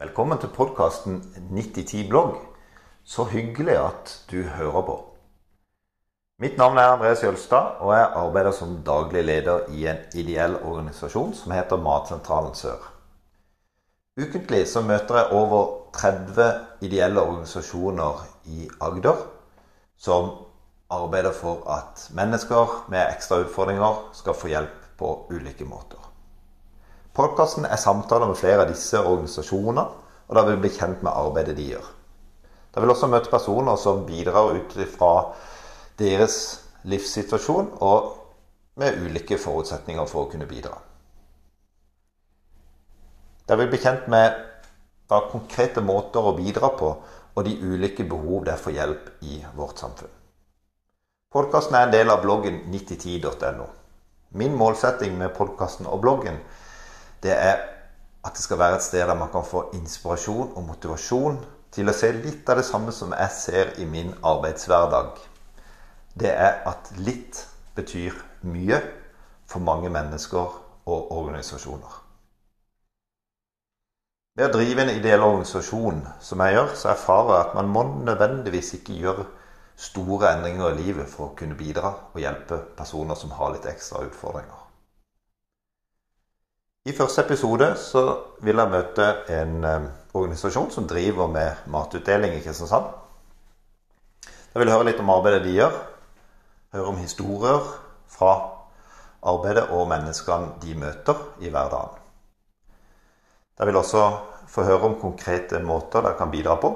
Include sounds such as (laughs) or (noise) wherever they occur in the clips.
Velkommen til podkasten 9010 blogg. Så hyggelig at du hører på. Mitt navn er Andreas Jølstad, og jeg arbeider som daglig leder i en ideell organisasjon som heter Matsentralen Sør. Ukentlig så møter jeg over 30 ideelle organisasjoner i Agder som arbeider for at mennesker med ekstra utfordringer skal få hjelp på ulike måter. Podkasten er samtaler med flere av disse organisasjonene, og da vil vi bli kjent med arbeidet de gjør. Da vil også møte personer som bidrar ut fra deres livssituasjon og med ulike forutsetninger for å kunne bidra. Da vil vi bli kjent med da, konkrete måter å bidra på, og de ulike behov det er for hjelp i vårt samfunn. Podkasten er en del av bloggen 9010.no. Min målsetting med podkasten og bloggen det er at det skal være et sted der man kan få inspirasjon og motivasjon til å se litt av det samme som jeg ser i min arbeidshverdag. Det er at litt betyr mye for mange mennesker og organisasjoner. Ved å drive en ideell organisasjon som jeg gjør, så erfarer jeg at man må nødvendigvis ikke gjøre store endringer i livet for å kunne bidra og hjelpe personer som har litt ekstra utfordringer. I første episode så vil jeg møte en eh, organisasjon som driver med matutdeling i Kristiansand. Jeg vil høre litt om arbeidet de gjør. Høre om historier fra arbeidet og menneskene de møter i hverdagen. Jeg vil også få høre om konkrete måter dere kan bidra på.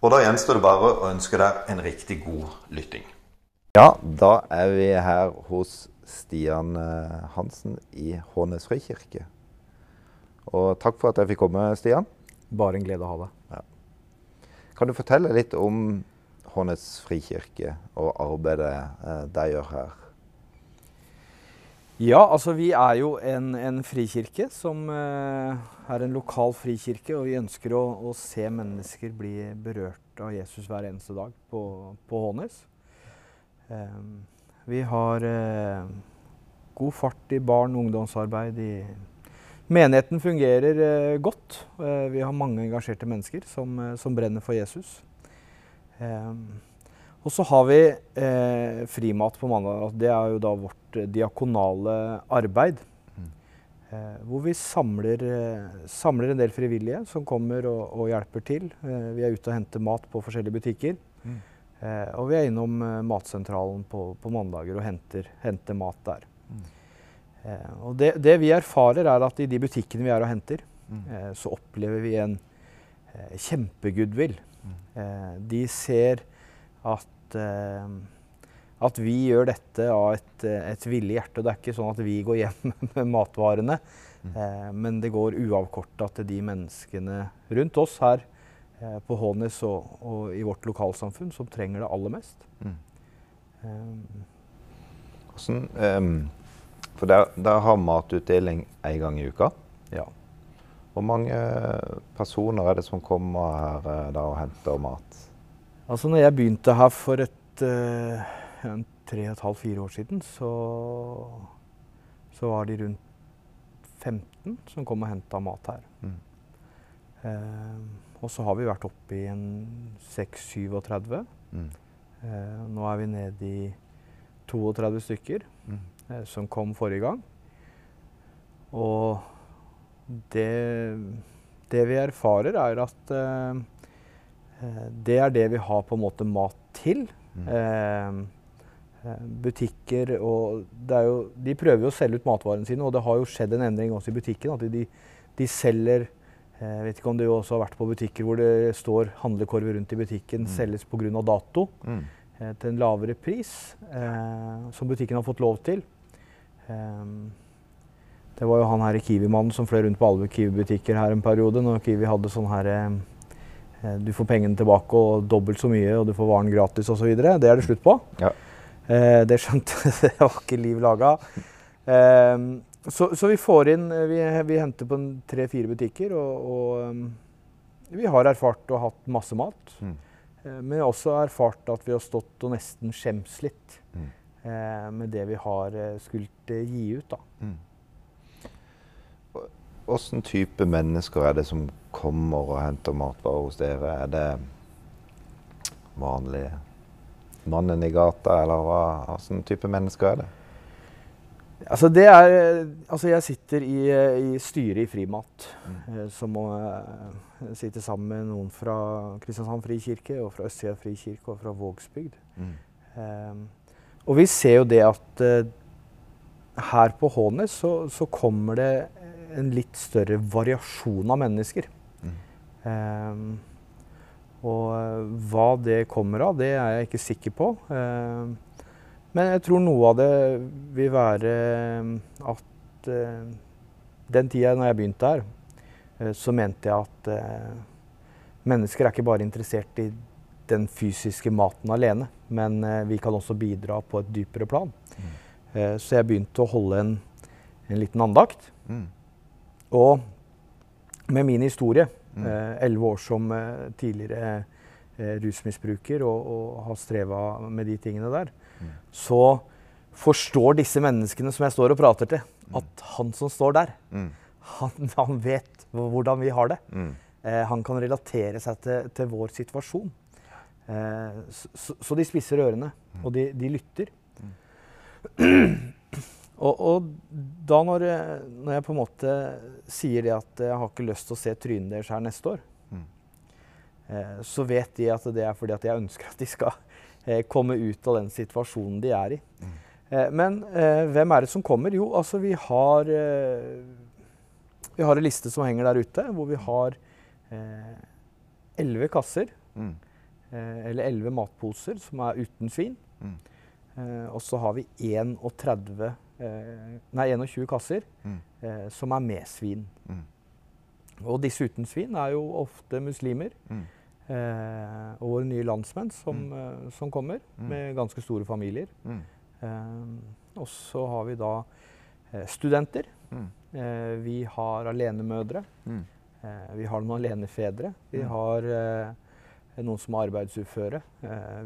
Og da gjenstår det bare å ønske deg en riktig god lytting. Ja, da er vi her hos Stian eh, Hansen i Hånes frikirke. Og takk for at jeg fikk komme, Stian. Bare en glede å ha deg. Ja. Kan du fortelle litt om Hånes frikirke og arbeidet eh, de gjør her? Ja, altså vi er jo en, en frikirke som eh, er en lokal frikirke. Og vi ønsker å, å, se mennesker bli berørt av Jesus hver eneste dag på, på Hånes. Um, vi har eh, god fart i barn- og ungdomsarbeid. I Menigheten fungerer eh, godt. Eh, vi har mange engasjerte mennesker som, eh, som brenner for Jesus. Eh, og så har vi eh, frimat på mandag. Det er jo da vårt diakonale arbeid. Mm. hvor vi samler, samler, en del frivillige som kommer og, og hjelper til. vi er ute og henter mat på forskjellige butikker. Mm. Eh, og vi er innom eh, Matsentralen på, på, mandager og henter, henter mat der. Mm. Eh, og det, det, vi erfarer, er at i de butikkene vi er og henter, mm. Eh, så opplever vi en eh, kjempegoodwill. Mm. Eh, de ser at, at vi gjør dette av et, et villig hjerte. Det er ikke sånn at vi går hjem (laughs) med matvarene, mm. men det går uavkorta til de menneskene rundt oss her Eh, på Hånes og, og, i vårt lokalsamfunn som trenger det aller mest. Mm. Um, Hvordan, um, for der, der, har matutdeling én gang i uka. Ja. Hvor mange personer er det som kommer her eh, da og henter mat? Altså når jeg begynte her for et uh, tre og et halvt, fire år siden, så, så, var de rundt 15 som kom og henta mat her. Mm. Uh, og så har vi vært oppe i en 6-37. Mm. Eh, nå er vi nede i 32 stykker mm. eh, som kom forrige gang. Og det, det vi erfarer, er at eh, eh det er det vi har på en måte mat til. Mm. Eh, eh, butikker og jo, De prøver jo å selge ut matvarene sine, og det har jo skjedd en endring også i butikken. At de, de selger jeg eh, vet ikke om du også har vært på butikker hvor det står handlekorver rundt i butikken, mm. selges pga. dato mm. eh, til en lavere pris, eh, som butikken har fått lov til. Eh, det var jo han her Kiwi-mannen som fløy rundt på alle Kiwi-butikker her en periode, når Kiwi hadde sånn her eh, eh, Du får pengene tilbake og dobbelt så mye, og du får varen gratis osv. Det er det slutt på. Ja. det skjønte (laughs) Det var ikke liv laga. Så, så, vi får inn Vi, vi henter på tre-fire butikker, og, og um, vi har erfart og hatt masse mat. Mm. Eh, men vi har også erfart at vi har stått og nesten skjems litt mm. eh, med det vi har skullet eh, gi ut. da. Mm. Hvilken type mennesker er det som kommer og henter matvarer hos dere? Er det vanlige mannen i gata, eller hva hvilken type mennesker er det? Altså det er Altså jeg sitter i, i styret i Frimat, mm. Eh, som må uh, sitte sammen med noen fra Kristiansand frikirke, og fra Østsida frikirke og fra Vågsbygd. Mm. Um, og vi ser jo det at uh, her på Hånes så, så, kommer det en litt større variasjon av mennesker. Mm. Um, og hva det kommer av, det er jeg ikke sikker på. Um, men jeg tror noe av det vil være um, at uh, den tida når jeg begynte her, uh, så mente jeg at mennesker er ikke bare interessert i den fysiske maten alene, men vi kan også bidra på et dypere plan. Mm. Så jeg begynte å holde en, en liten andakt. Mm. Og med min historie, mm. elleve år som tidligere rusmisbruker og, og har streva med de tingene der, så forstår disse menneskene som jeg står og prater til, at han som står der, han, han vet hvordan vi har det. Eh, han kan relatere seg til, til vår situasjon. Eh, så, så, de spisser ørene, og de, de lytter. (clears throat) Og, og, da når, når, jeg på en måte sier det at jeg har ikke lyst til å se trynet deres her neste år, mm. eh, så vet de at det er fordi at jeg ønsker at de skal komme ut av den situasjonen de er i. Mm. Men eh, hvem er det som kommer? Jo, altså vi har Vi har en liste som henger der ute, hvor vi har elleve kasser. Mm. eller elleve matposer som er uten svin. Mm. og så har vi 31, nei, 21 kasser mm. som er med svin. Mm. Og disse uten svin er jo ofte muslimer. Mm eh, og våre nye landsmenn som, mm. eh, som kommer, mm. med ganske store familier. Mm. Eh, og så har vi da eh, studenter. Mm. Eh, vi har alenemødre. Eh, vi har noen alenefedre. Vi har noen som er arbeidsuføre.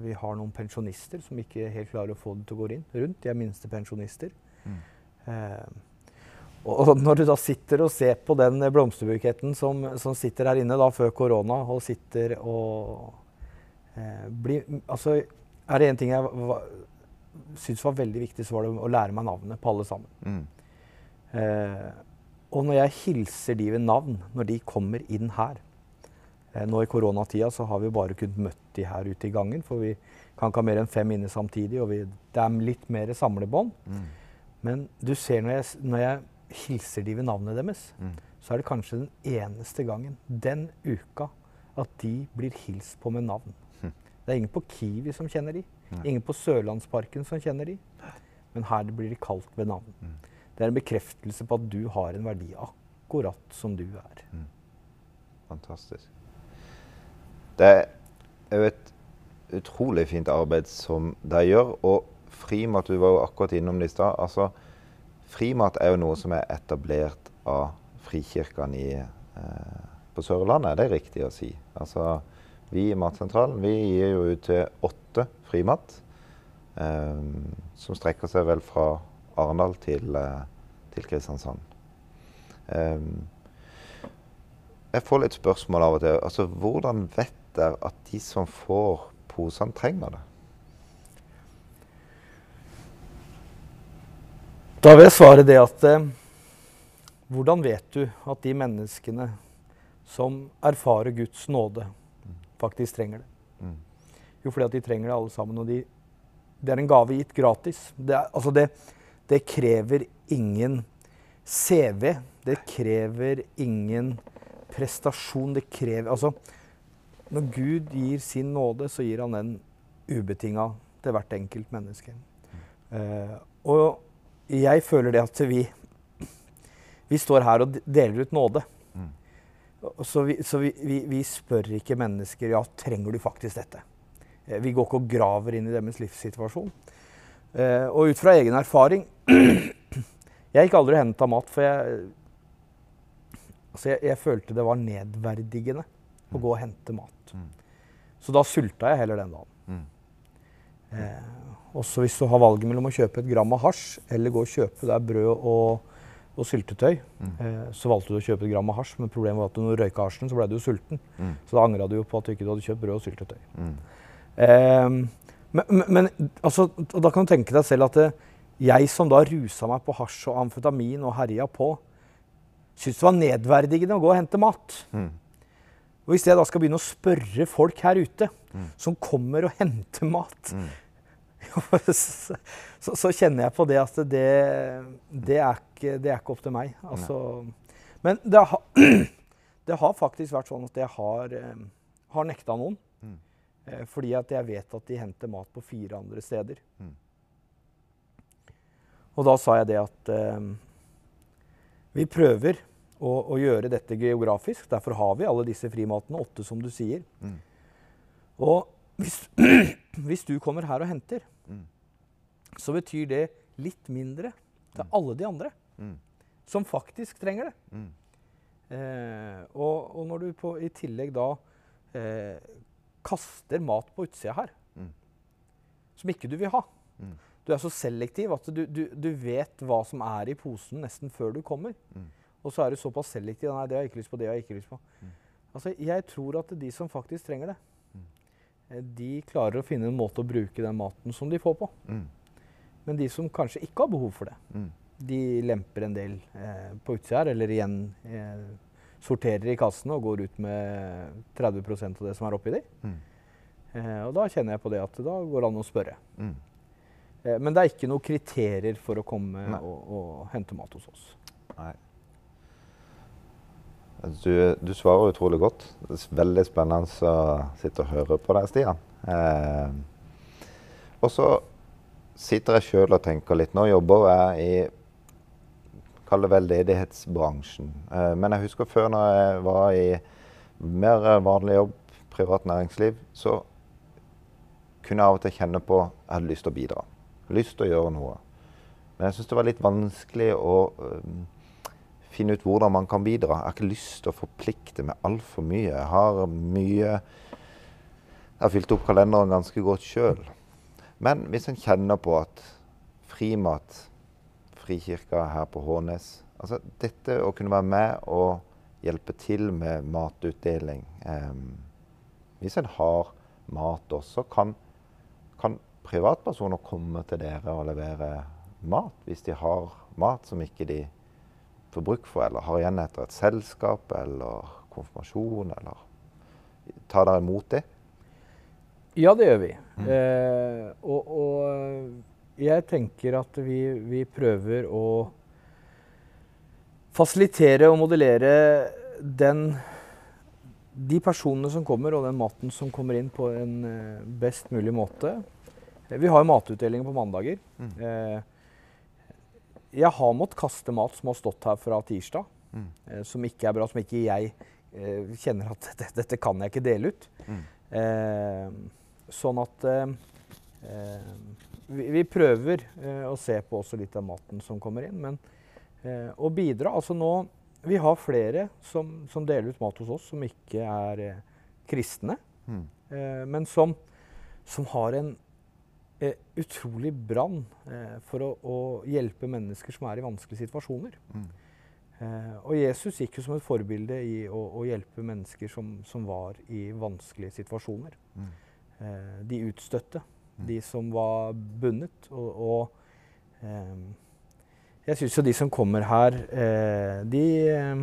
vi har noen pensjonister som ikke helt klarer å få det til å gå inn rundt. De er minstepensjonister. Mm. Og når du da sitter og ser på den blomsterbuketten som, som sitter her inne da før korona, og sitter og eh, blir Altså, er det én ting jeg syns var veldig viktig, så var det å lære meg navnet på alle sammen. Mm. Eh, og når jeg hilser de ved navn når de kommer inn her eh, Nå i koronatida så har vi bare kunnet møtt de her ute i gangen, for vi kan ikke ha mer enn fem inne samtidig, og vi, det er litt mer samlebånd. Mm. Men du ser når jeg, når jeg hilser de ved navnet deres, mm. så er det kanskje den eneste gangen den uka at de blir hilst på med navn. Mm. Det er ingen på Kiwi som kjenner de. Nei. Ingen på Sørlandsparken som kjenner de. Men her blir de kalt ved navn. Mm. Det er en bekreftelse på at du har en verdi akkurat som du er. Mm. Fantastisk. Det er jo et utrolig fint arbeid som de gjør. Og Frimat, du var jo akkurat innom det i stad. Altså, Frimat er jo noe som er etablert av frikirkene eh, på Sørlandet, det er riktig å si? Altså, vi i Matsentralen vi gir jo ut til åtte frimat. Eh, som strekker seg vel fra Arendal til, eh, til Kristiansand. Eh, jeg får litt spørsmål av og til. Altså, hvordan vet dere at de som får posene, trenger det? Da vil jeg svare det at eh, Hvordan vet du at de menneskene som erfarer Guds nåde, faktisk trenger det? Mm. Jo, fordi at de trenger det alle sammen. Og de, det er en gave gitt gratis. Det, er, altså det, det krever ingen CV. Det krever ingen prestasjon. Det krever Altså, når Gud gir sin nåde, så gir han den ubetinga til hvert enkelt menneske. Mm. Uh, og jeg føler det at vi, vi står her og deler ut nåde. Mm. Så, vi, så vi, vi, vi, spør ikke mennesker ja, trenger du faktisk dette. Eh, vi går ikke og graver inn i deres livssituasjon. Eh, og ut fra egen erfaring (clears throat) Jeg gikk aldri og henta mat, for jeg, altså jeg, jeg, følte det var nedverdigende mm. å gå og hente mat. Mm. Så da sulta jeg heller den dagen. Mm. Eh, også hvis du har valget mellom å kjøpe et gram av hasj eller gå og kjøpe deg brød og, og syltetøy, Mm. eh, så valgte du å kjøpe et gram av hasj. Men problemet var at når du røyka hasjen, så ble du sulten. Mm. Så da angra du jo på at du ikke hadde kjøpt brød og syltetøy. Mm. Eh, men, men, altså, og da kan du tenke deg selv at det, jeg som da rusa meg på hasj og amfetamin og herja på, syntes det var nedverdigende å gå og hente mat. Og hvis jeg da skal begynne å spørre folk her ute Mm. som kommer og henter mat, Mm. (laughs) så, så, kjenner jeg på det at det, det, er, ikke, det er ikke opp til meg. Altså, men det har, (clears throat) det har faktisk vært sånn at jeg har, eh, har nekta noen. Mm. Fordi at jeg vet at de henter mat på fire andre steder. Og da sa jeg det at eh, vi prøver å, og, gjøre dette geografisk. Derfor har vi alle disse frimatene, åtte som du sier. Mm. Og hvis, (clears throat) hvis du kommer her og henter, Mm. så betyr det litt mindre til alle de andre Mm. som faktisk trenger det. Mm. Eh, og, og når du på, i tillegg da eh, kaster mat på utsida her, Mm. som ikke du vil ha Mm. Du er så selektiv at du, du, du vet hva som er i posen nesten før du kommer. Og så er du såpass selektiv. Nei, det har jeg ikke lyst på. det har jeg ikke lyst på. Mm. Altså, Jeg tror at de som faktisk trenger det, Mm. eh, de klarer å finne en måte å bruke den maten som de får på. Mm. Men de som kanskje ikke har behov for det, Mm. de lemper en del eh, på utsida her, eller igjen eh, sorterer i kassene og går ut med 30% av det som er oppi de. Mm. Eh, og da kjenner jeg på det at da går det an å spørre. Mm. Eh, men det er ikke noen kriterier for å komme og, og hente mat hos oss. Nei. Altså, Du, du svarer utrolig godt. Det er veldig spennende å sitte og høre på deg, Stian. Eh, og så sitter jeg sjøl og tenker litt. Nå jobber jeg i Kall det veldedighetsbransjen. Eh, men jeg husker før når jeg var i mer vanlig jobb, privat næringsliv, så kunne jeg av og til kjenne på at jeg hadde lyst til å bidra. Lyst til å gjøre noe. Men jeg syns det var litt vanskelig å øhm, finne ut hvordan man kan bidra. Jeg har ikke lyst til å forplikte meg altfor mye. Jeg har mye Jeg har fylt opp kalenderen ganske godt sjøl. Men hvis en kjenner på at frimat, Frikirka her på Hånes altså Dette å kunne være med og hjelpe til med matutdeling eh, Hvis en har mat også, kan, kan privatpersoner komme til dere og levere mat hvis de har mat som ikke de får bruk for, eller har igjen etter et selskap eller konfirmasjon, eller Tar dere imot det? Ja, det gjør vi. Eh, og, og jeg tenker at vi, vi prøver å fasilitere og modellere den de personene som kommer, og den maten som kommer inn, på en eh, best mulig måte. Vi har matutdelinger på mandager. Mm. Eh, jeg har måttet kaste mat som har stått her fra tirsdag, Mm. eh, som ikke er bra, som ikke jeg eh, kjenner at (laughs) dette, dette kan jeg ikke dele ut. Mm. Eh, sånn at eh, eh, vi, vi prøver eh, å se på også litt av maten som kommer inn, men eh, å bidra Altså nå Vi har flere som, som deler ut mat hos oss som ikke er kristne, Mm. eh, men som, som har en utrolig brann eh, for å, å hjelpe mennesker som er i vanskelige situasjoner. Mm. Eh, og Jesus gikk jo som et forbilde i å, å hjelpe mennesker som, som var i vanskelige situasjoner. Mm. Eh, de utstøtte, Mm. de som var bundet. Og, og eh, jeg syns jo de som kommer her, eh, de, eh,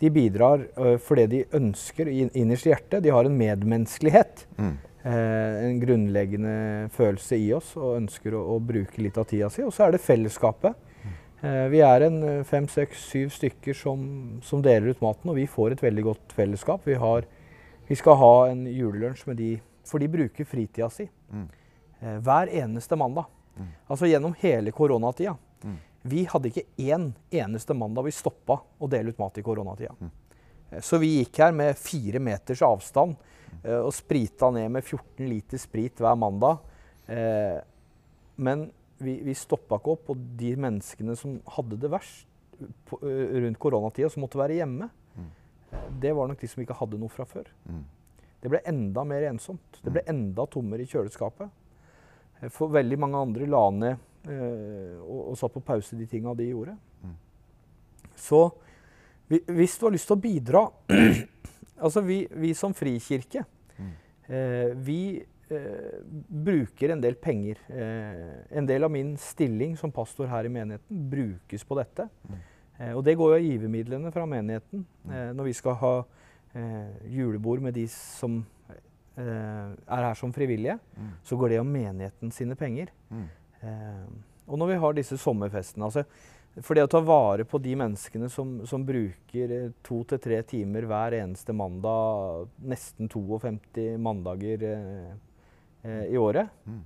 de bidrar eh, fordi de ønsker inn- innerst i hjertet. De har en medmenneskelighet. Mm. Eh, en grunnleggende følelse i oss og ønsker å, å bruke litt av tida si. Og så er det fellesskapet. Eh, vi er en eh, fem, seks, syv stykker som, som deler ut maten, og vi får et veldig godt fellesskap. Vi, har, vi skal ha en julelunsj med de, for de bruker fritida si Mm. eh, hver eneste mandag. Mm. Altså gjennom hele koronatida. Mm. Vi hadde ikke én eneste mandag vi stoppa å dele ut mat i koronatida. Mm. Så vi gikk her med fire meters avstand og sprita ned med 14 liter sprit hver mandag. Eh, men vi, vi stoppa ikke opp, og de menneskene som hadde det verst på, eh, rundt koronatida, som måtte være hjemme, Mm. eh, det var nok de som ikke hadde noe fra før. Mm. Det ble enda mer ensomt. Det ble enda tommere i kjøleskapet. Eh, For veldig mange andre la ned eh, og, og satt på pause de tinga de gjorde. Mm. Så vi, hvis du har lyst til å bidra (clears throat) Altså vi, vi som frikirke, eh, vi eh, bruker en del penger. Eh, en del av min stilling som pastor her i menigheten brukes på dette. Eh, og det går jo av givermidlene fra menigheten. Eh, når vi skal ha eh, julebord med de som er her som frivillige, så går det av menigheten sine penger. og når vi har disse sommerfestene altså for det å ta vare på de menneskene som, som bruker eh, to til tre timer hver eneste mandag, nesten 52 mandager eh, eh, i året mm.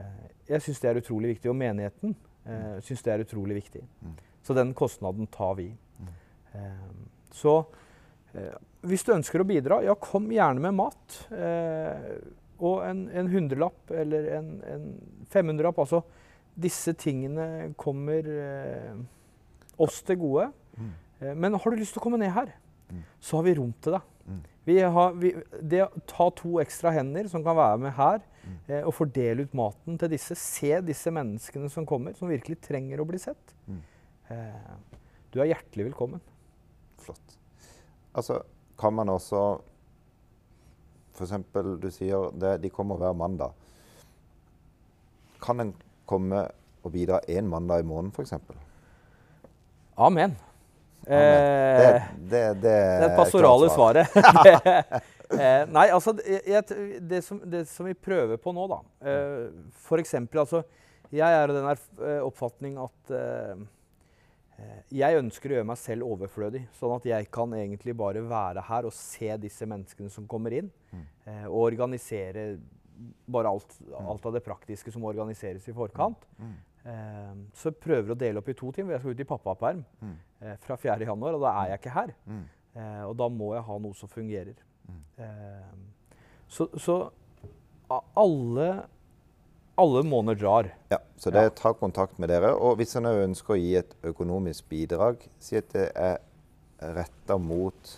eh, Jeg syns det er utrolig viktig. Og menigheten eh, syns det er utrolig viktig. Mm. Så den kostnaden tar vi. Mm. Eh, så eh, hvis du ønsker å bidra, ja, kom gjerne med mat. og en, en hundrelapp eller en, en 500-lapp. altså disse tingene kommer eh, oss til gode. Mm. Eh, men har du lyst til å komme ned her, mm. så har vi rom til deg. Mm. Har, vi, det å ta to ekstra hender som kan være med her, mm. eh, og fordele ut maten til disse, se disse menneskene som kommer, som virkelig trenger å bli sett. Mm. Eh, du er hjertelig velkommen. Flott. Altså, kan man også F.eks. du sier det, de kommer hver mandag. Kan en komme og bidra én mandag i måneden, f.eks.? Amen. Amen. Det, det, det, det, er det pastorale svaret. (laughs) eh, nei, altså det, som, det, som, vi prøver på nå, da For F.eks. altså Jeg er av den eh, oppfatning at eh, eh, jeg ønsker å gjøre meg selv overflødig. Sånn at jeg kan egentlig bare være her og se disse menneskene som kommer inn. Mm. Eh, og organisere bare alt, alt, av det praktiske som organiseres i forkant. Mm. Eh, så prøver å dele opp i to timer. Jeg skal ut i pappaperm mm. eh, fra 4.1, og da er jeg ikke her. Mm. Eh, og da må jeg ha noe som fungerer. Mm. Eh, så, så alle, alle måneder drar. Ja, Så det er ta kontakt med dere. Og hvis en ønsker å gi et økonomisk bidrag, si at det er retta mot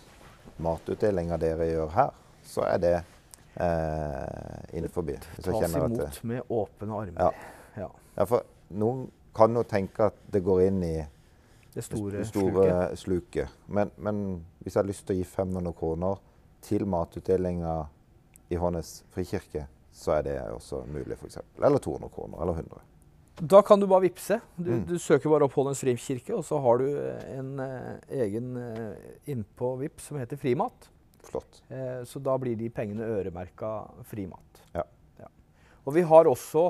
matutdelinga dere gjør her, så er det eh, innenfor. Tas imot med åpne armer. Ja. Ja. ja. for noen kan jo tenke at det går inn i det store, store sluket. sluket. Men, men, hvis jeg har lyst til å gi 500 kroner til matutdelinga i Hånes frikirke, så er det også mulig, f.eks. Eller 200 kroner, eller 100. Da kan du bare vippse. Du, mm. du søker bare opp Hånes frikirke, og så har du en eh, egen uh, innpå Vips som heter Frimat. Flott. Eh, så da blir de pengene øremerka frimat. Ja. ja. Og vi har også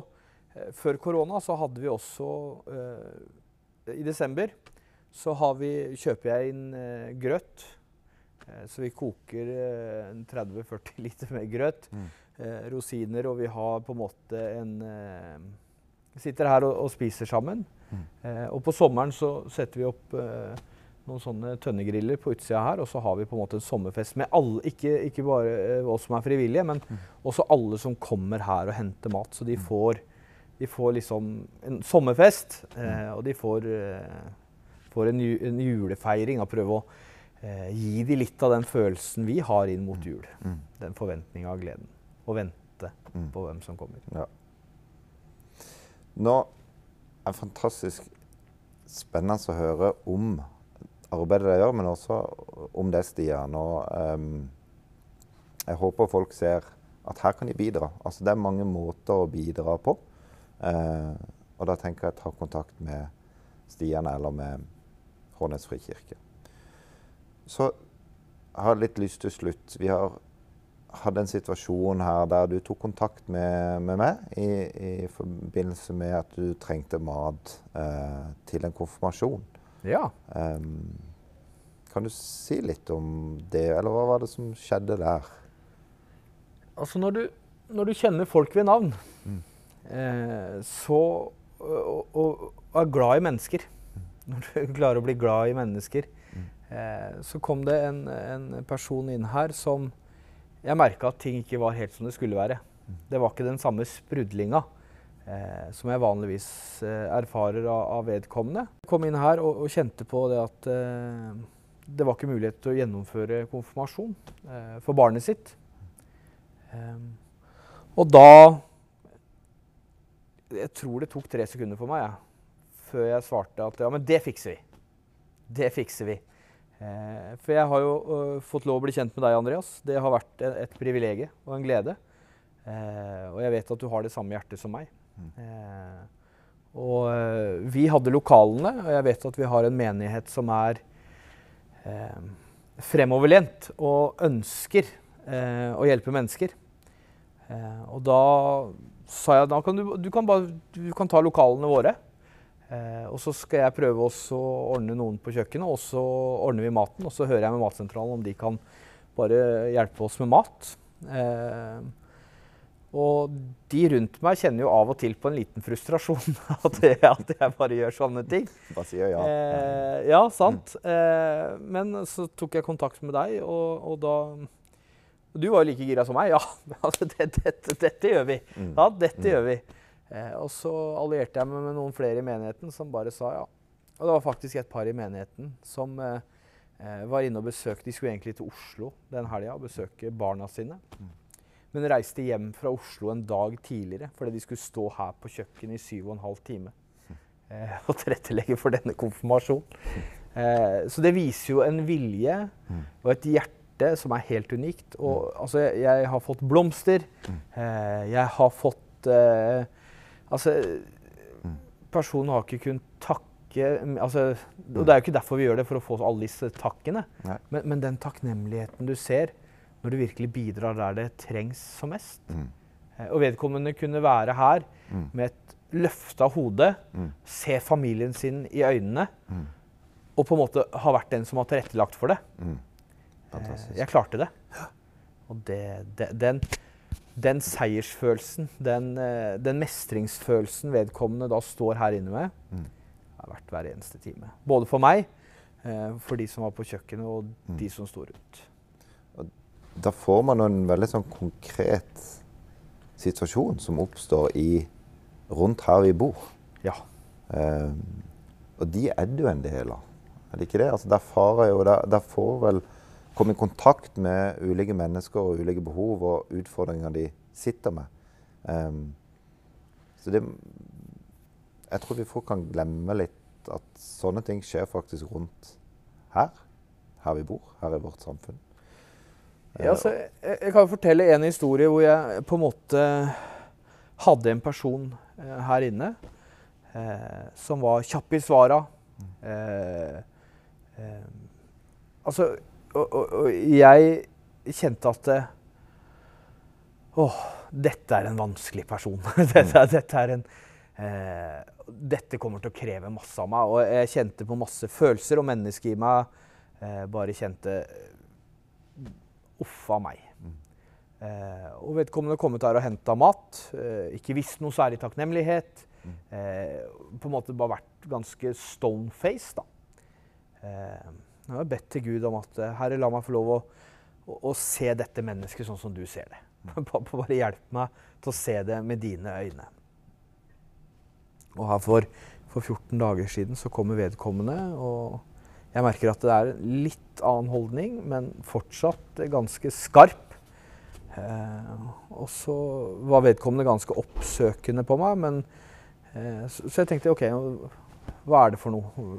eh, Før korona så hadde vi også eh, I desember så vi, kjøper jeg inn eh, grøt. Eh, så vi koker 30-40 eh, (laughs) liter med grøt. Mm. rosiner, og vi har på en måte en Vi sitter her og, og spiser sammen. Mm. og på sommeren så setter vi opp noen sånne tønnegriller på utsida her, og så har vi på en måte en sommerfest med alle, ikke, ikke bare uh, oss som er frivillige, men mm. også alle som kommer her og henter mat. Så de mm. får, de får liksom en sommerfest, eh, og de får, eh, får en, en, julefeiring. Og prøve å gi dem litt av den følelsen vi har inn mot mm. jul. Mm. Den forventninga og gleden. Og vente mm. på hvem som kommer. Ja. Nå er det fantastisk spennende å høre om arbeidet de gjør, men også om det, Stian. Og um, jeg håper folk ser at her kan de bidra. Altså Det er mange måter å bidra på. Uh, og da tenker jeg ta kontakt med Stian eller med Hårnes frikirke. Så jeg har litt lyst til slutt Vi har hatt en situasjon her der du tok kontakt med, med meg i, i, forbindelse med at du trengte mat uh, til en konfirmasjon. Ja. Um, kan du si litt om det, eller hva var det som skjedde der? Altså, når du, når du kjenner folk ved navn, mm. eh, så og, og, og, er glad i mennesker mm. Når du (laughs) klarer å bli glad i mennesker, mm. eh, så kom det en, en, person inn her som Jeg merka at ting ikke var helt som det skulle være. Mm. Det var ikke den samme sprudlinga eh, som jeg vanligvis eh, erfarer av, av, vedkommende. Jeg kom inn her og, og kjente på det at eh, det var ikke mulighet til å gjennomføre konfirmasjon eh, for barnet sitt. Um, og da Jeg tror det tok tre sekunder for meg ja, før jeg svarte at ja, men det fikser vi. Det fikser vi. Eh, for jeg har jo uh, fått lov å bli kjent med deg, Andreas. Det har vært et, et privilegium og en glede. Eh, og jeg vet at du har det samme hjertet som meg. Eh, og uh, vi hadde lokalene, og jeg vet at vi har en menighet som er eh, fremoverlent og ønsker å hjelpe mennesker. og da sa jeg da du, du, kan du kan ta lokalene våre. Eh, og så skal jeg prøve å ordne noen på kjøkkenet, og så ordner vi maten. Og så hører jeg med Matsentralen om de kan bare hjelpe oss med mat. Eh, og de rundt meg kjenner jo av og til på en liten frustrasjon (laughs) at, jeg, at jeg bare gjør sånne ting. Bare sier ja. Eh, ja, sant. Eh, men så tok jeg kontakt med deg, og, og da Du var jo like gira som meg. Ja, (laughs) altså, det, dette, dette, gjør vi. Mm. Ja, dette mm. gjør vi. Eh, og så allierte jeg meg med noen flere i menigheten som bare sa ja. Og det var faktisk et par i menigheten som eh, eh var inne og besøkte De skulle egentlig til Oslo den helga og besøke barna sine. Mm. Men reiste hjem fra Oslo en dag tidligere fordi de skulle stå her på kjøkkenet i syv og en halv time eh, (laughs) og tilrettelegge for denne konfirmasjonen. Eh, så det viser jo en vilje og et hjerte som er helt unikt. Og altså, jeg, jeg har fått blomster. Eh, jeg har fått Altså, personen har ikke kunnet takke altså, Og det er jo ikke derfor vi gjør det, for å få alle disse takkene. Men, men, den takknemligheten du ser når du virkelig bidrar der det trengs som mest. Mm. Eh, og vedkommende kunne være her mm. med et løfta hode, mm. se familien sin i øynene, mm. og på en måte ha vært den som har tilrettelagt for det. Mm. Eh, jeg klarte det. Og det, det, den, den seiersfølelsen, den, eh, den, mestringsfølelsen vedkommende da står her inne med, mm. er verdt hver eneste time. Både for meg, eh, for de som var på kjøkkenet, og de som sto rundt. Da får man en veldig sånn konkret situasjon som oppstår i, rundt her vi bor. Ja. Eh, og de er det jo en del av. Er det ikke det? Altså, der, farer jo, der, der får vel komme i kontakt med ulike mennesker og ulike behov og utfordringer de sitter med. Um, så det Jeg tror vi folk kan glemme litt at sånne ting skjer faktisk rundt her. Her vi bor, her i vårt samfunn. Ja, altså, jeg, jeg, kan fortelle en historie hvor jeg på en måte hadde en person eh, her inne eh, som var kjapp i svara. Mm. Eh, eh, altså og, og, og, jeg kjente at Å, dette er en vanskelig person. (laughs) dette, dette, er en eh, Dette kommer til å kreve masse av meg. Og jeg kjente på masse følelser, og mennesker i meg eh, bare kjente Uff a meg. Eh, og vedkommende kommet her og henta mat. Eh, ikke visst noe særlig takknemlighet. Eh, på en måte bare vært ganske stone-face, da. Eh, jeg har bedt til Gud om at Herre, la meg få lov å, å, å se dette mennesket sånn som du ser det. (laughs) Bare hjelp meg til å se det med dine øyne. Og her for, for 14 dager siden så kommer vedkommende, og jeg merker at det er en litt annen holdning, men fortsatt ganske skarp. Eh, og så var vedkommende ganske oppsøkende på meg, men eh, så, så jeg tenkte OK, hva er det for noe?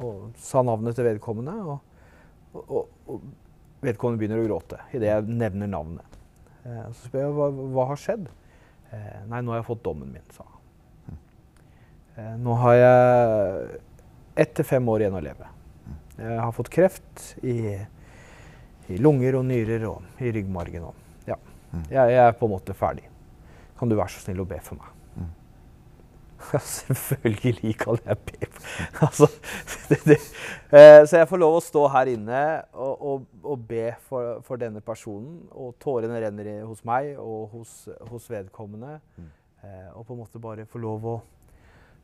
og sa navnet til vedkommende. Og, og, og vedkommende begynner å gråte idet jeg nevner navnet. Eh, så spør jeg hva, hva har skjedd. Eh, nei, nå har jeg fått dommen min, sa han. Eh, nå har jeg ett til fem år igjen å leve. Jeg har fått kreft i, i lunger og nyrer og i ryggmargen. Og, ja. Jeg, jeg er på en måte ferdig. Kan du være så snill å be for meg? (laughs) Selvfølgelig kan jeg be. (laughs) Altså, det, det. Eh, så jeg får lov å stå her inne og, og, og be for, for, denne personen. Og tårene renner hos meg og hos, hos vedkommende. Mm. Eh, og på en måte bare få lov å,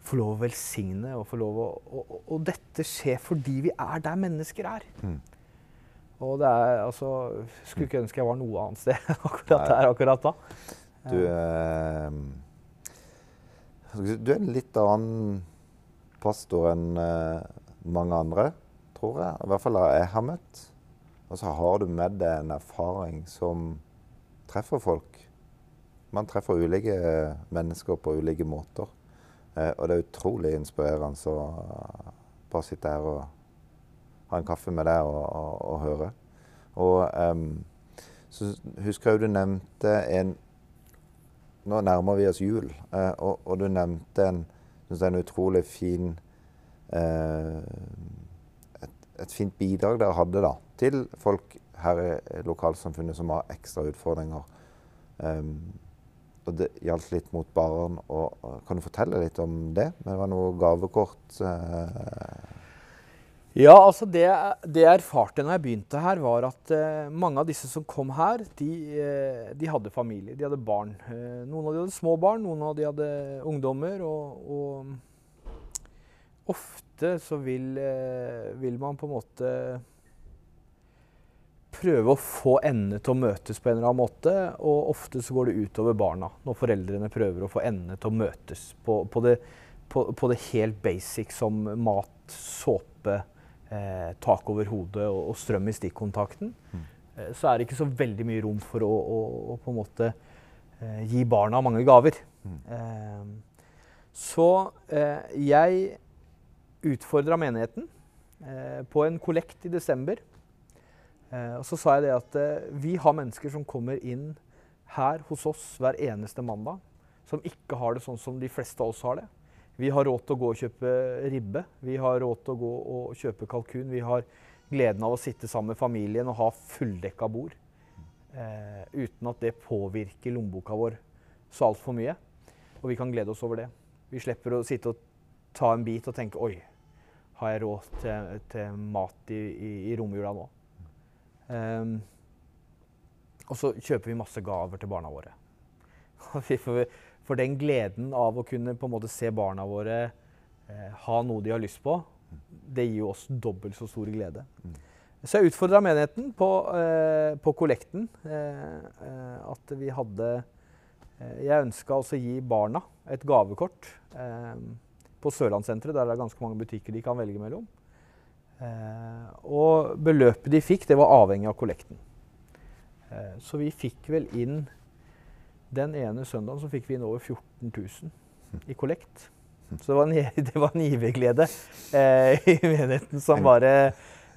få lov å velsigne. Og, få lov å, og, og, dette skjer fordi vi er der mennesker er. Mm. Og det er altså Skulle ikke ønske jeg var noe annet sted (laughs) akkurat der akkurat da. Du... Eh, du er en litt annen pastor enn uh, mange andre, tror jeg. I hvert fall har jeg har møtt. Og så har du med deg en erfaring som treffer folk. Man treffer ulike mennesker på ulike måter. Uh, og det er utrolig inspirerende å bare sitte her og ha en kaffe med deg og, og, og høre. Og um, så husker jeg du nevnte en Nå nærmer vi oss jul, uh, og, og, du nevnte en, en utrolig fin uh, et, et, fint bidrag dere hadde da, til folk her i lokalsamfunnet som har ekstra utfordringer. Um, og det gjaldt litt mot barn. Og, kan du fortelle litt om det? Det var noe gavekort? Eh. Ja, altså det, det, jeg erfarte når jeg begynte her, var at eh, mange av disse som kom her, de, eh, de, hadde familie, de hadde barn. Eh, noen av de hadde små barn, noen av de hadde ungdommer. Og, og ofte så vil, vil man på en måte prøve å få endene til å møtes på en eller annen måte. Og ofte så går det utover barna når foreldrene prøver å få endene til å møtes på, på, det, på, på det, helt basic som mat, såpe, eh, tak over hodet og, og strøm i stikkontakten. Mm. Eh, så er det ikke så veldig mye rom for å, å, å på en måte eh, gi barna mange gaver. Mm. Eh, så eh, jeg utfordra menigheten eh, på en kollekt i desember og så sa jeg det at eh, vi har mennesker som kommer inn her hos oss hver eneste mandag, som ikke har det sånn som de fleste av oss har det. Vi har råd til å gå og kjøpe ribbe, vi har råd til å gå og kjøpe kalkun. Vi har gleden av å sitte sammen med familien og ha fulldekka bord. Eh, uten at det påvirker lommeboka vår så altfor mye. Og vi kan glede oss over det. Vi slipper å sitte og ta en bit og tenke Oi, har jeg råd til, til mat i, i, i romjula nå? Um, og så kjøper vi masse gaver til barna våre. (laughs) For den gleden av å kunne på en måte se barna våre eh, ha noe de har lyst på, det gir jo oss dobbelt så stor glede. Mm. Så jeg utfordra menigheten på, eh, på kollekten. Eh, eh at vi hadde eh, Jeg ønska også å gi barna et gavekort eh, på Sørlandssenteret, der det er ganske mange butikker de kan velge mellom. Eh, og beløpet de fikk, det var avhengig av kollekten. Eh, så vi fikk vel inn Den ene søndagen så fikk vi inn over 14 000 i kollekt. Så det var en, (laughs) det var en giverglede eh, i menigheten som bare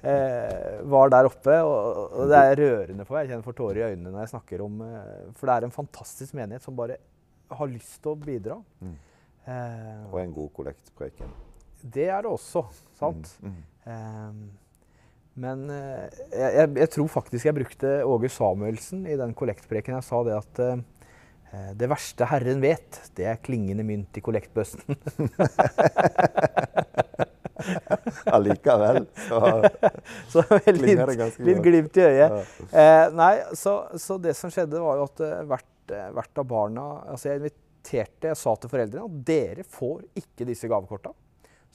eh, var der oppe. Og, og, det er rørende for meg. Jeg kjenner for tårer i øynene når jeg snakker om eh, For det er en fantastisk menighet som bare har lyst til å bidra. Mm. Eh, og en god kollektpreken. Det er det også. sant? Mm. Mm. Um, men eh, jeg, jeg, tror faktisk jeg brukte Åge Samuelsen i den kollektpreken. Jeg sa det at uh, det verste Herren vet, det er klingende mynt i kollektbøssen. (laughs) Allikevel så, (laughs) så klinger det ganske Litt glimt i øyet. Ja. Eh, nei, så, så, det som skjedde, var jo at hvert, hvert av barna altså Jeg inviterte, jeg sa til foreldrene at dere får ikke disse gavekorta.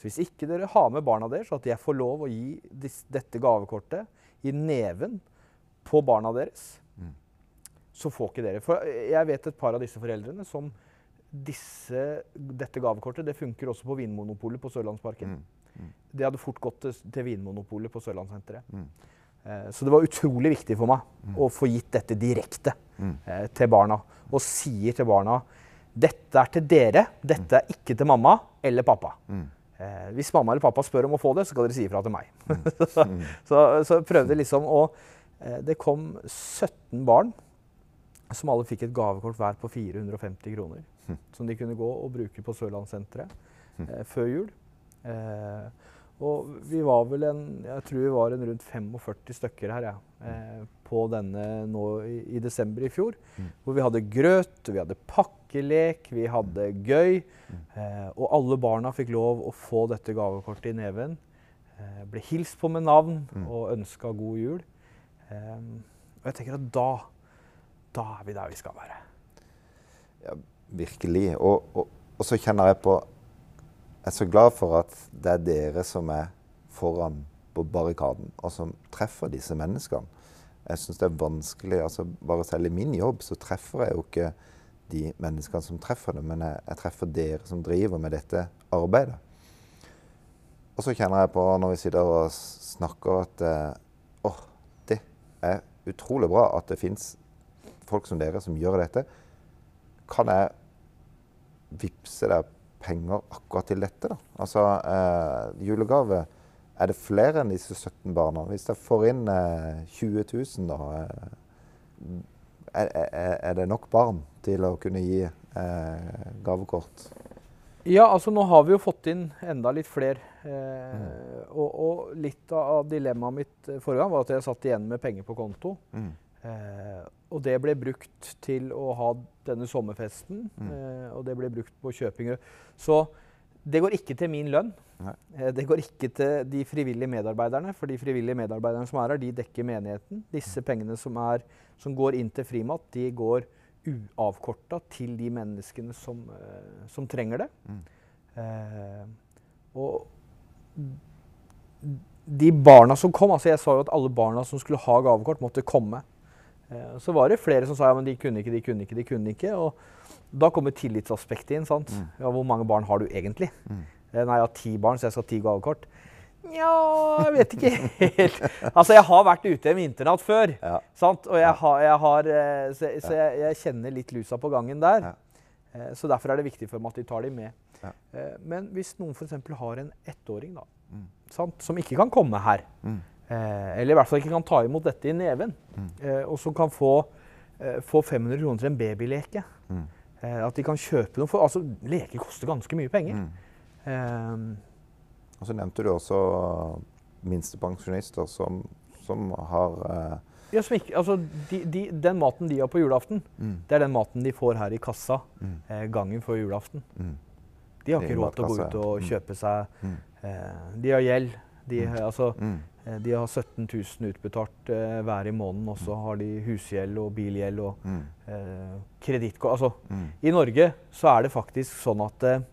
Så hvis ikke dere har med barna deres, så at jeg får lov å gi dette gavekortet i neven på barna deres, mm. så får ikke dere. For jeg vet et par av disse foreldrene som disse, dette gavekortet det funker også på Vinmonopolet på Sørlandsparken. Mm. Mm. Det hadde fort gått til, til Vinmonopolet på Sørlandssenteret. Mm. Eh, så det var utrolig viktig for meg mm. å få gitt dette direkte mm. eh, til barna. Og sier til barna dette er til dere, dette er ikke til mamma eller pappa. Mm. Eh, hvis mamma eller pappa spør om å få det, så skal dere si ifra til meg. Mm. (laughs) så, så, prøvde liksom å eh, Det kom 17 barn som alle fikk et gavekort hver på 450 kroner. Mm. Som de kunne gå og bruke på Sørlandssenteret mm. eh, før jul. Eh, og vi var vel en Jeg tror vi var en rundt 45 stykker her, ja. Eh, på denne nå i, i, desember i fjor. Mm. Hvor vi hadde grøt, vi hadde pakkelek, vi hadde gøy. Eh, og alle barna fikk lov å få dette gavekortet i neven. Eh, ble hilst på med navn mm. og ønska god jul. Eh, og jeg tenker at da, da er vi der vi skal være. Ja, virkelig. Og, og, og så kjenner jeg på Jeg er så glad for at det er dere som er foran på barrikaden, og som treffer disse menneskene. Jeg syns det er vanskelig altså Bare selv i min jobb så treffer jeg jo ikke de menneskene som treffer det, men jeg, jeg treffer dere som driver med dette arbeidet. Og så kjenner jeg på, når vi sitter og snakker, at eh, oh, det er utrolig bra at det fins folk som dere som gjør dette. Kan jeg vippse deg penger akkurat til dette, da? Altså, eh, julegave Er det flere enn disse 17 barna? Hvis jeg får inn eh, 20 000, da, eh, er, er, er, det nok barn til å kunne gi eh, gavekort? Ja, altså nå har vi jo fått inn enda litt flere. Eh, mm. og, og, litt av dilemmaet mitt forrige gang var at jeg satt igjen med penger på konto. Mm. Eh, og det ble brukt til å ha denne sommerfesten, mm. eh, og det ble brukt på Kjøpingrød. Så det går ikke til min lønn. Nei. det går ikke til de frivillige medarbeiderne, for de frivillige medarbeiderne som er her, de dekker menigheten. Disse mm. pengene som, er, som går inn til Frimat, de går uavkorta til de menneskene som, uh, som trenger det. Mm. Eh, og de barna som kom altså Jeg sa jo at alle barna som skulle ha gavekort, måtte komme. Eh, så var det flere som sa ja, men de kunne ikke, de kunne ikke, de kunne ikke. Og da kommer tillitsaspektet inn. sant? Mm. Ja, hvor mange barn har du egentlig? Mm. Nei, jeg har ti barn, så jeg skal ha ti gavekort. Nja, jeg vet ikke helt. (laughs) Altså, jeg har vært ute med internat før. Ja. Sant? Og jeg har, jeg har eh, Så, så jeg, jeg, kjenner litt lusa på gangen der. Ja. Eh, så derfor er det viktig for meg at de tar dem med. Ja. Eh, men hvis noen f.eks. har en ettåring da, mm. som ikke kan komme her, mm. eller i hvert fall ikke kan ta imot dette i neven, mm. og som kan få, få 500 kroner til en babyleke mm. At de kan kjøpe noe for altså, Leker koster ganske mye penger. Um, og så nevnte du også minstepensjonister som, som har eh, ja, som ikke, altså, de, de, Den maten de har på julaften, mm. det er den maten de får her i kassa mm. eh, gangen før julaften. Mm. De har ikke råd til å gå ut og mm. kjøpe seg mm. eh, De har gjeld. De, mm. altså, eh, de har 17 000 utbetalt eh, hver i måneden, og så har de husgjeld og bilgjeld og eh, kredittkort. Altså, I Norge så er det faktisk sånn at eh,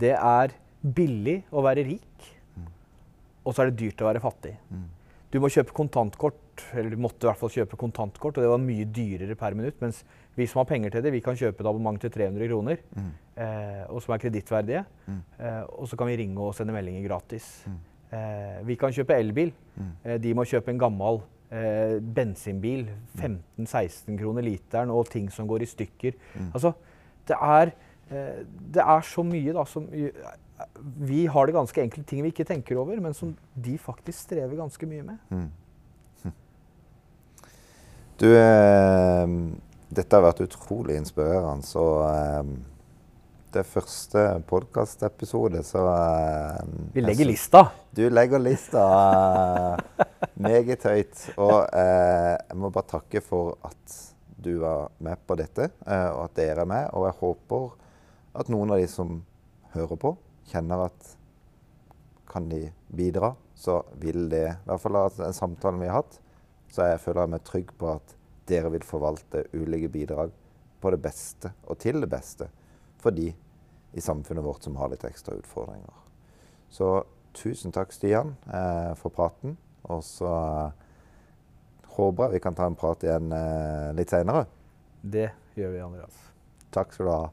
det er billig å være rik, mm. og så er det dyrt å være fattig. Mm. Du må kjøpe kontantkort, eller du måtte i hvert fall kjøpe kontantkort, og det var mye dyrere per minutt. Mens vi som har penger til det, vi kan kjøpe et abonnement til 300 kroner, mm. eh, og som er kredittverdige. Mm. Eh, og så kan vi ringe og sende meldinger gratis. Mm. Eh, vi kan kjøpe elbil. Mm. Eh, de må kjøpe en gammel eh, bensinbil. 15-16 kroner literen, og ting som går i stykker. Altså, det er, det er så mye da som vi har det ganske enkle ting vi ikke tenker over, men som de faktisk strever ganske mye med. Mm. Du, eh, dette har vært utrolig inspirerende. Så eh, det første podkastepisode, så uh, Vi legger så, lista. Du legger lista uh, meget høyt. Og uh, jeg må bare takke for at du var med på dette, og at dere er med. Og jeg håper at noen av de som hører på, kjenner at kan de bidra, så vil det I hvert fall av den samtalen vi har hatt, så jeg føler jeg meg trygg på at dere vil forvalte ulike bidrag på det beste og til det beste for de i samfunnet vårt som har litt ekstra utfordringer. Så tusen takk, Stian, eh, for praten. Og så eh, håper jeg vi kan ta en prat igjen eh, litt seinere. Det gjør vi, Andreas. Takk skal du ha.